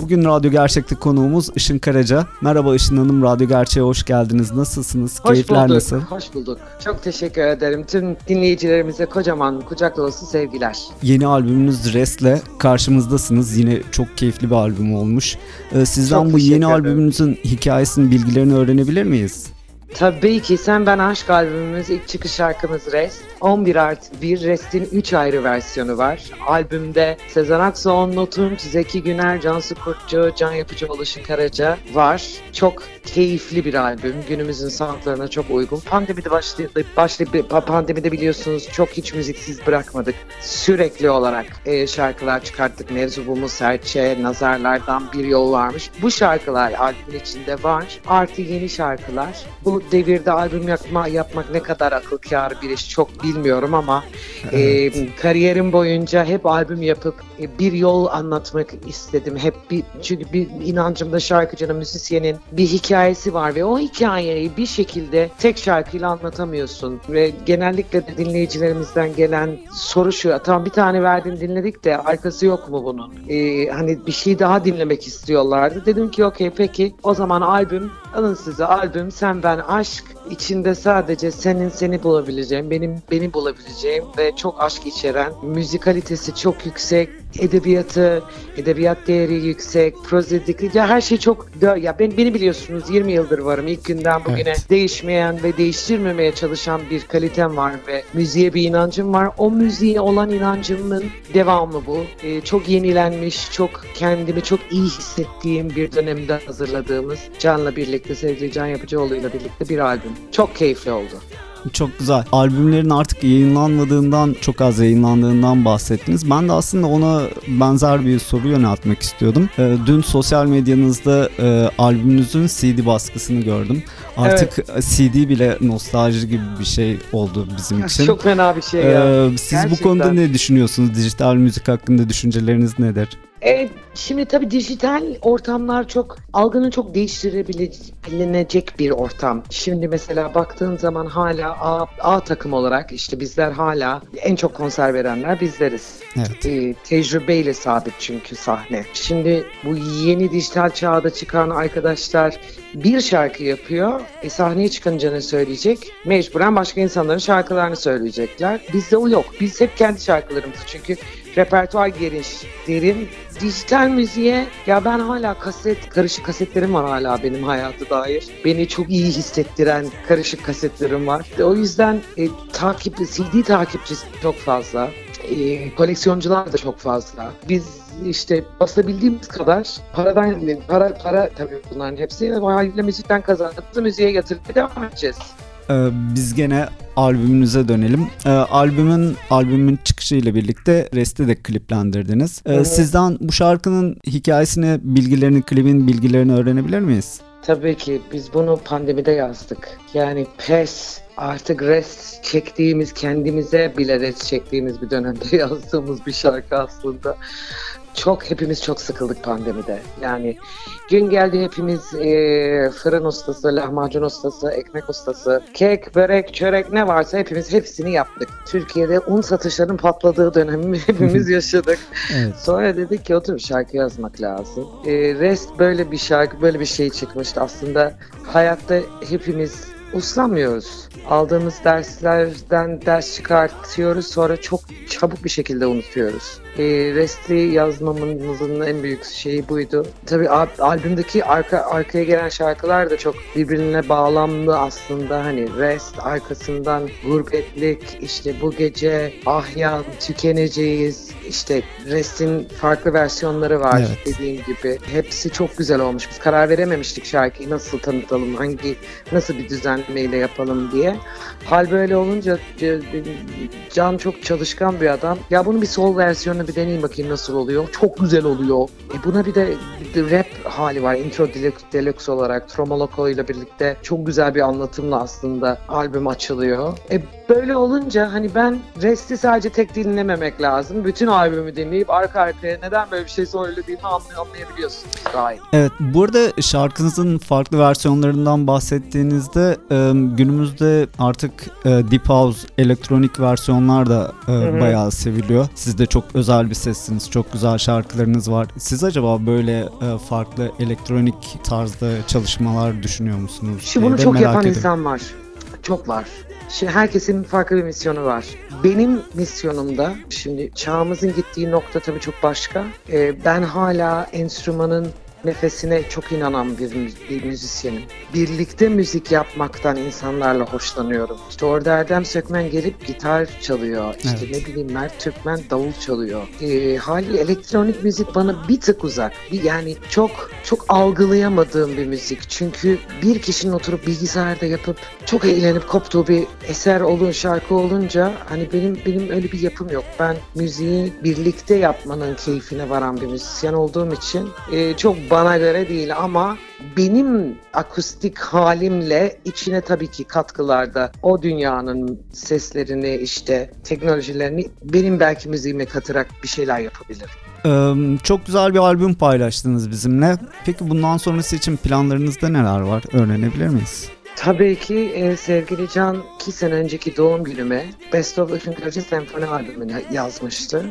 Bugün Radyo Gerçek'te konuğumuz Işın Karaca. Merhaba Işın Hanım, Radyo Gerçek'e hoş geldiniz. Nasılsınız? Hoş Keyifler bulduk, nasıl? Hoş bulduk. Çok teşekkür ederim. Tüm dinleyicilerimize kocaman kucak dolusu sevgiler. Yeni albümünüz Rest'le karşımızdasınız. Yine çok keyifli bir albüm olmuş. Ee, sizden Çok bu yeni ederim. albümünüzün hikayesinin bilgilerini öğrenebilir miyiz? Tabii ki Sen Ben Aşk albümümüz ilk çıkış şarkımız Rest. 11 artı 1 Rest'in 3 ayrı versiyonu var. Albümde Sezen Aksu, On Tunç, Zeki Güner, Cansu Kurtçu, Can Yapıcıoğlu, Işın Karaca var. Çok keyifli bir albüm. Günümüzün sanatlarına çok uygun. Pandemide başladı, başladı pandemide biliyorsunuz çok hiç müziksiz bırakmadık. Sürekli olarak e, şarkılar çıkarttık. Mevzubumuz Serçe, Nazarlardan Bir Yol varmış. Bu şarkılar albümün içinde var. Artı yeni şarkılar. Bu devirde albüm yapma, yapmak ne kadar akıl kârı bir iş çok bilmiyorum ama Evet. e, kariyerim boyunca hep albüm yapıp e, bir yol anlatmak istedim. Hep bir çünkü bir inancımda şarkıcının, müzisyenin bir hikayesi var ve o hikayeyi bir şekilde tek şarkıyla anlatamıyorsun. Ve genellikle de dinleyicilerimizden gelen soru şu, tamam bir tane verdin dinledik de arkası yok mu bunun? E, hani bir şey daha dinlemek istiyorlardı. Dedim ki okey peki o zaman albüm, alın size albüm, sen ben aşk. İçinde sadece senin seni bulabileceğim, benim beni bulabileceğim ve çok aşk içeren, müzikalitesi çok yüksek, edebiyatı, edebiyat değeri yüksek, prozedik, ya her şey çok ya ben beni biliyorsunuz 20 yıldır varım. İlk günden bugüne Evet. değişmeyen ve değiştirmemeye çalışan bir kalitem var ve müziğe bir inancım var. O müziğe olan inancımın devamı bu. Ee, çok yenilenmiş, çok kendimi çok iyi hissettiğim bir dönemde hazırladığımız Can'la birlikte, sevgili Can Yapıcıoğlu'yla birlikte bir albüm. Çok keyifli oldu. Çok güzel. Albümlerin artık yayınlanmadığından, çok az yayınlandığından bahsettiniz. Ben de aslında ona benzer bir soru yöneltmek istiyordum. Ee, dün sosyal medyanızda e, albümünüzün CD baskısını gördüm. Artık CD bile nostalji gibi bir şey oldu bizim için. Çok fena bir şey ya. Ee, siz bu Gerçekten. konuda ne düşünüyorsunuz? Dijital müzik hakkında düşünceleriniz nedir? E, şimdi tabii dijital ortamlar çok algını çok değiştirebilecek bir ortam. Şimdi mesela baktığın zaman hala A, A takım olarak işte bizler hala en çok konser verenler bizleriz. Evet. E, tecrübeyle sabit çünkü sahne. Şimdi bu yeni dijital çağda çıkan arkadaşlar bir şarkı yapıyor. E, sahneye çıkınca ne söyleyecek? Mecburen başka insanların şarkılarını söyleyecekler. Bizde o yok. Biz hep kendi şarkılarımızı çünkü repertuar geniş, derin. Dijital müziğe ya ben hala kaset, karışık kasetlerim var hala benim hayata dair. Beni çok iyi hissettiren karışık kasetlerim var. E, O yüzden e, takip, CD takipçisi çok fazla. E, koleksiyoncular da çok fazla. Biz işte basabildiğimiz kadar paradan para para tabii bunların hepsi haliyle müzikten kazandığımızı müziğe yatırıp devam edeceğiz. Ee, biz gene albümünüze dönelim. Ee, albümün albümün çıkışıyla birlikte Rest'i de kliplendirdiniz. Ee, Evet. Sizden bu şarkının hikayesini, bilgilerini, klibin bilgilerini öğrenebilir miyiz? Tabii ki biz bunu pandemide yazdık. Yani pes artık rest çektiğimiz kendimize bile rest çektiğimiz bir dönemde yazdığımız bir şarkı aslında. Çok hepimiz çok sıkıldık pandemide. Yani gün geldi hepimiz e, fırın ustası, lahmacun ustası, ekmek ustası, kek, börek, çörek ne varsa hepimiz hepsini yaptık. Türkiye'de un satışlarının patladığı dönemi hepimiz yaşadık. Evet. Sonra dedik ki otur şarkı yazmak lazım. Ee, Rest böyle bir şarkı, böyle bir şey çıkmıştı. Aslında hayatta hepimiz uslanmıyoruz. Aldığımız derslerden ders çıkartıyoruz sonra çok çabuk bir şekilde unutuyoruz. Ee, Rest'i yazmamızın en büyük şeyi buydu. Tabii al- albümdeki arka, arkaya gelen şarkılar da çok birbirine bağlamlı aslında. Hani Rest arkasından gurbetlik, işte bu gece ahyan tükeneceğiz. İşte Rest'in farklı versiyonları var Evet. dediğim gibi. Hepsi çok güzel olmuş. Biz karar verememiştik şarkıyı nasıl tanıtalım, hangi nasıl bir düzen düzenlemeyle yapalım diye. Hal böyle olunca Can çok çalışkan bir adam. Ya bunun bir sol versiyonunu bir deneyeyim bakayım nasıl oluyor. Çok güzel oluyor. E buna bir de, rap hali var. Intro Deluxe, olarak Tromoloko ile birlikte çok güzel bir anlatımla aslında albüm açılıyor. E böyle olunca hani ben Rest'i sadece tek dinlememek lazım. Bütün albümü dinleyip arka arkaya neden böyle bir şey söylediğimi anlayabiliyorsun gayet. Evet burada şarkınızın farklı versiyonlarından bahsettiğinizde günümüzde artık Deep House elektronik versiyonlar da bayağı seviliyor. Siz de çok özel bir sessiniz. Çok güzel şarkılarınız var. Siz acaba böyle farklı elektronik tarzda çalışmalar düşünüyor musunuz? Şu bunu çok yapan ediyorum. insan var. Çok var. Şimdi herkesin farklı bir misyonu var. Benim misyonumda şimdi çağımızın gittiği nokta tabii çok başka. Ee, ben hala enstrümanın nefesine çok inanan bir, bir müzisyenim. Birlikte müzik yapmaktan insanlarla hoşlanıyorum. İşte orada Erdem Sökmen gelip gitar çalıyor. İşte evet. ne bileyim Mert Türkmen davul çalıyor. Ee, hali elektronik müzik bana bir tık uzak. Bir, yani çok çok algılayamadığım bir müzik. Çünkü bir kişinin oturup bilgisayarda yapıp çok eğlenip koptuğu bir eser olun şarkı olunca hani benim benim öyle bir yapım yok. Ben müziği birlikte yapmanın keyfine varan bir müzisyen olduğum için e, çok bana göre değil ama benim akustik halimle içine tabii ki katkılarda o dünyanın seslerini işte teknolojilerini benim belki müziğime katarak bir şeyler yapabilirim. Ee, çok güzel bir albüm paylaştınız bizimle. Peki bundan sonrası için planlarınızda neler var? Öğrenebilir miyiz? Tabii ki e, sevgili Can iki sene önceki doğum günüme Best of Kırıcı Senfoni albümünü yazmıştı.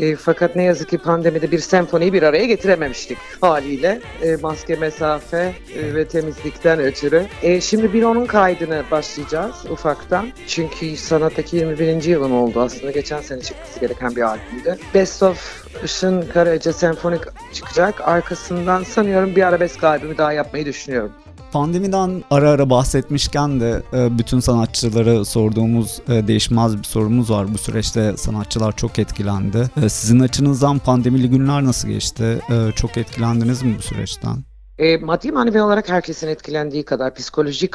E, fakat ne yazık ki pandemide bir senfoniyi bir araya getirememiştik haliyle. E, maske, mesafe e, ve temizlikten ötürü. E, şimdi bir onun kaydını başlayacağız ufaktan. Çünkü sanattaki 21. yılım oldu aslında. Geçen sene çıkması gereken bir albümdü. Best of Işın Karaca Senfonik çıkacak. Arkasından sanıyorum bir arabesk albümü daha yapmayı düşünüyorum. Pandemiden ara ara bahsetmişken de e, bütün sanatçılara sorduğumuz e, değişmez bir sorumuz var. Bu süreçte sanatçılar çok etkilendi. E, sizin açınızdan pandemili günler nasıl geçti? Çok etkilendiniz mi bu süreçten? E, maddi manevi olarak herkesin etkilendiği kadar psikolojik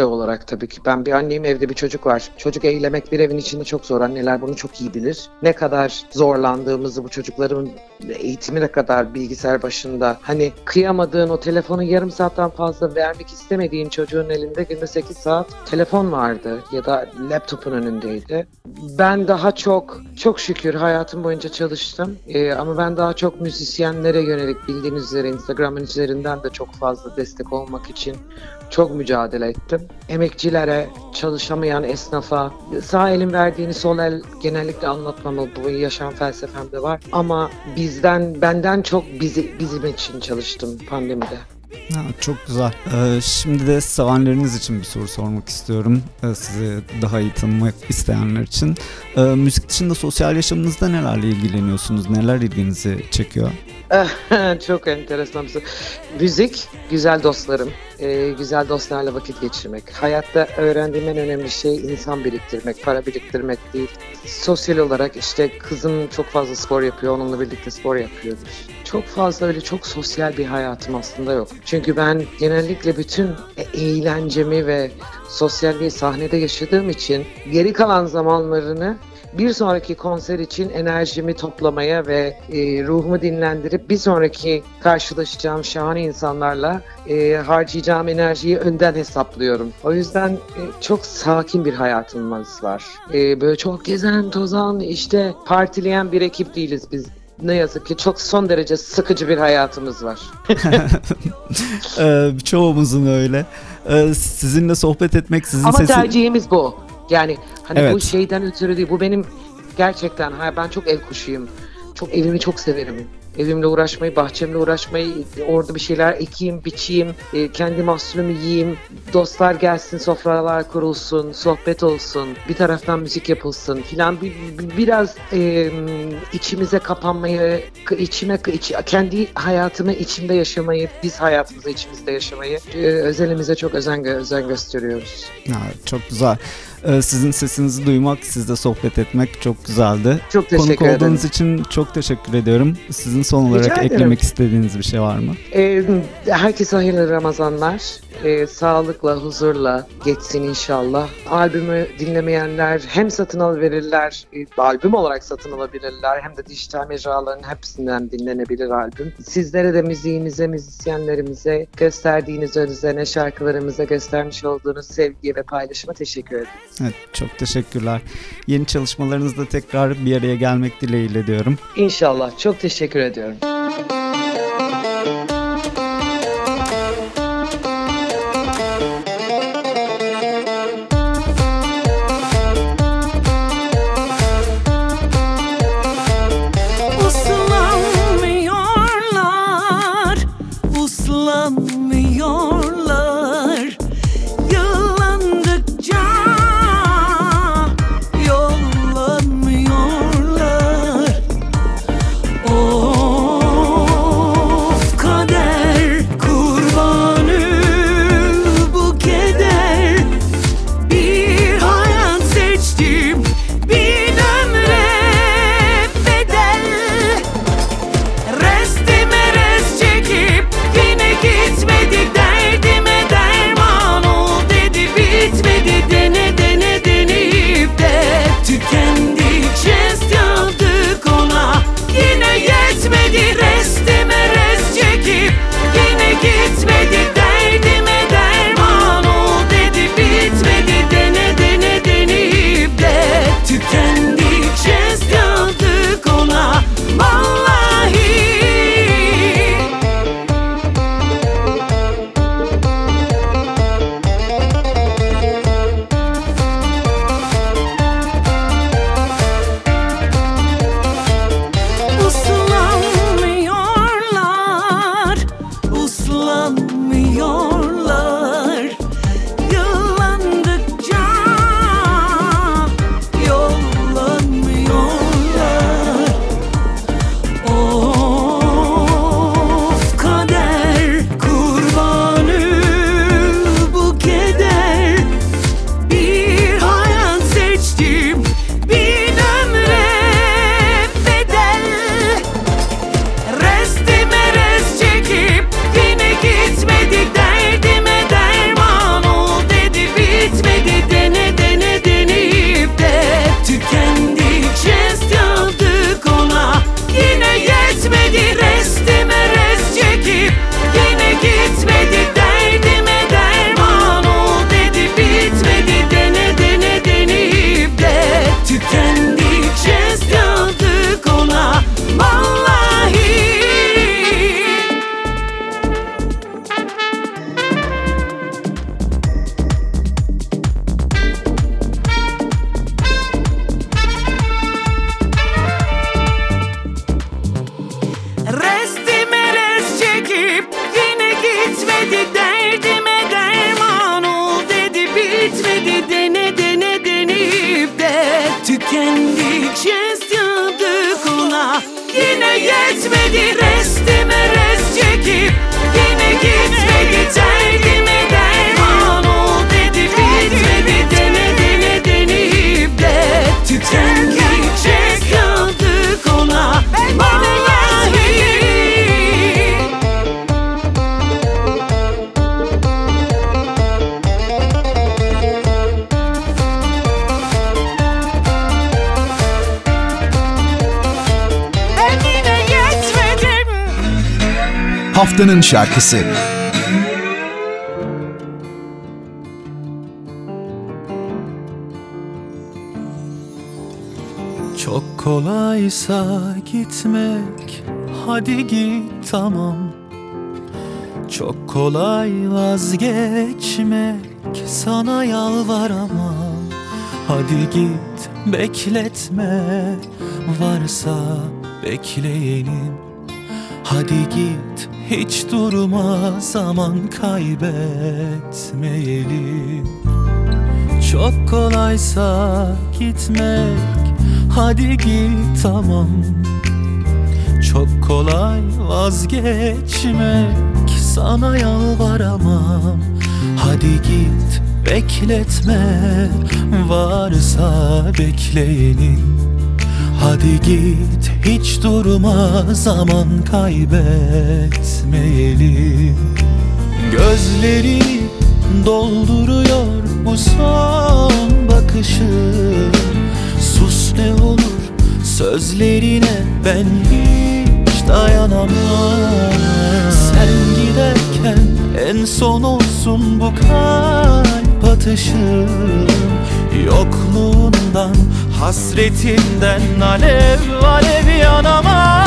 de olarak tabii ki. Ben bir anneyim evde bir çocuk var. Çocuk eğlemek bir evin içinde çok zor. Anneler bunu çok iyi bilir. Ne kadar zorlandığımızı bu çocukların eğitimi ne kadar bilgisayar başında. Hani kıyamadığın o telefonu yarım saatten fazla vermek istemediğin çocuğun elinde günde 8 saat telefon vardı ya da laptopun önündeydi. Ben daha çok çok şükür hayatım boyunca çalıştım. Ee, ama ben daha çok müzisyenlere yönelik bildiğiniz üzere Instagram'ın üzerinden de çok fazla destek olmak için çok mücadele ettim. Emekçilere, çalışamayan esnafa, sağ elin verdiğini sol el genellikle anlatmamalı. Bu yaşam felsefemde var. Ama bizden, benden çok bizi, bizim için çalıştım pandemide. Ha, çok güzel. Ee, şimdi de sevenleriniz için bir soru sormak istiyorum. Ee, sizi daha iyi tanımak isteyenler için. Ee, müzik dışında sosyal yaşamınızda nelerle ilgileniyorsunuz? Neler ilginizi çekiyor? çok enteresan bir soru. Müzik, güzel dostlarım, e, güzel dostlarla vakit geçirmek. Hayatta öğrendiğim en önemli şey insan biriktirmek, para biriktirmek değil. Sosyal olarak işte kızım çok fazla spor yapıyor, onunla birlikte spor yapıyoruz. Çok fazla öyle çok sosyal bir hayatım aslında yok. Çünkü ben genellikle bütün e, eğlencemi ve sosyalliği sahnede yaşadığım için geri kalan zamanlarını bir sonraki konser için enerjimi toplamaya ve e, ruhumu dinlendirip bir sonraki karşılaşacağım şahane insanlarla e, harcayacağım enerjiyi önden hesaplıyorum. O yüzden e, çok sakin bir hayatımız var. E, böyle çok gezen, tozan, işte partileyen bir ekip değiliz biz ne yazık ki çok son derece sıkıcı bir hayatımız var. ee, çoğumuzun öyle. Ee, sizinle sohbet etmek sizin Ama sesi... tercihimiz bu. Yani hani evet. bu şeyden ötürü değil. Bu benim gerçekten ben çok ev kuşuyum. Çok evimi çok severim. Evimle uğraşmayı, bahçemle uğraşmayı, orada bir şeyler ekeyim, biçeyim, e, kendi mahsulümü yiyeyim, dostlar gelsin, sofralar kurulsun, sohbet olsun, bir taraftan müzik yapılsın filan. Bir, bir, biraz e, içimize kapanmayı, içime, iç, kendi hayatımı içimde yaşamayı, biz hayatımızı içimizde yaşamayı e, özelimize çok özen, özen gösteriyoruz. Ya, çok güzel. Ee, sizin sesinizi duymak, sizle sohbet etmek çok güzeldi. Çok teşekkür Konuk ederim. olduğunuz için çok teşekkür ediyorum. Sizin son olarak eklemek istediğiniz bir şey var mı? Ee, herkese hayırlı Ramazanlar. E, sağlıkla, huzurla geçsin inşallah. Albümü dinlemeyenler hem satın alıverirler, e, albüm olarak satın alabilirler hem de dijital mecraların hepsinden dinlenebilir albüm. Sizlere de müziğimize, müzisyenlerimize gösterdiğiniz özene, şarkılarımıza göstermiş olduğunuz sevgi ve paylaşıma teşekkür ederim. Evet, çok teşekkürler. Yeni çalışmalarınızda tekrar bir araya gelmek dileğiyle diyorum. İnşallah. Çok teşekkür ediyorum. diresti? Haftanın şarkısı. Çok kolaysa gitmek Hadi git tamam. Çok kolay vazgeçmek Sana yalvaramam. Hadi git bekletme Varsa bekleyenim Hadi git hiç durma zaman kaybetmeyelim. Çok kolaysa gitmek Hadi git tamam. Çok kolay vazgeçmek Sana yalvaramam. Hadi git bekletme Varsa bekleyenin Hadi git hiç durma zaman kaybetmeyelim. Gözlerini dolduruyor bu son bakışın Sus ne olur sözlerine ben hiç dayanamam. Sen giderken en son olsun bu kalp atışım Yokluğundan hasretinden alev alev yanamam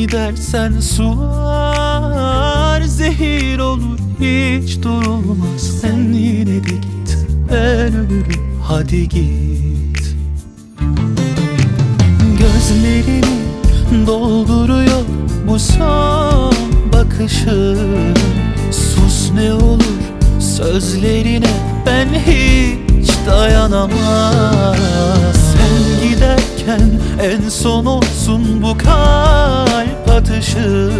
gidersen sular zehir olur hiç durulmaz. Sen yine de git ben ölürüm. Hadi git. Gözlerini dolduruyor bu son bakışın Sus ne olur sözlerine ben hiç dayanamam. Sen giderken en son olsun bu kalp atışı.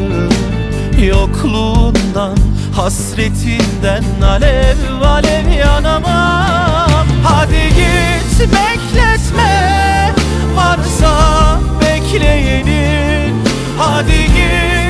Yokluğundan hasretinden alev alev yanamam. Hadi git bekletme varsa bekleyenin. Hadi git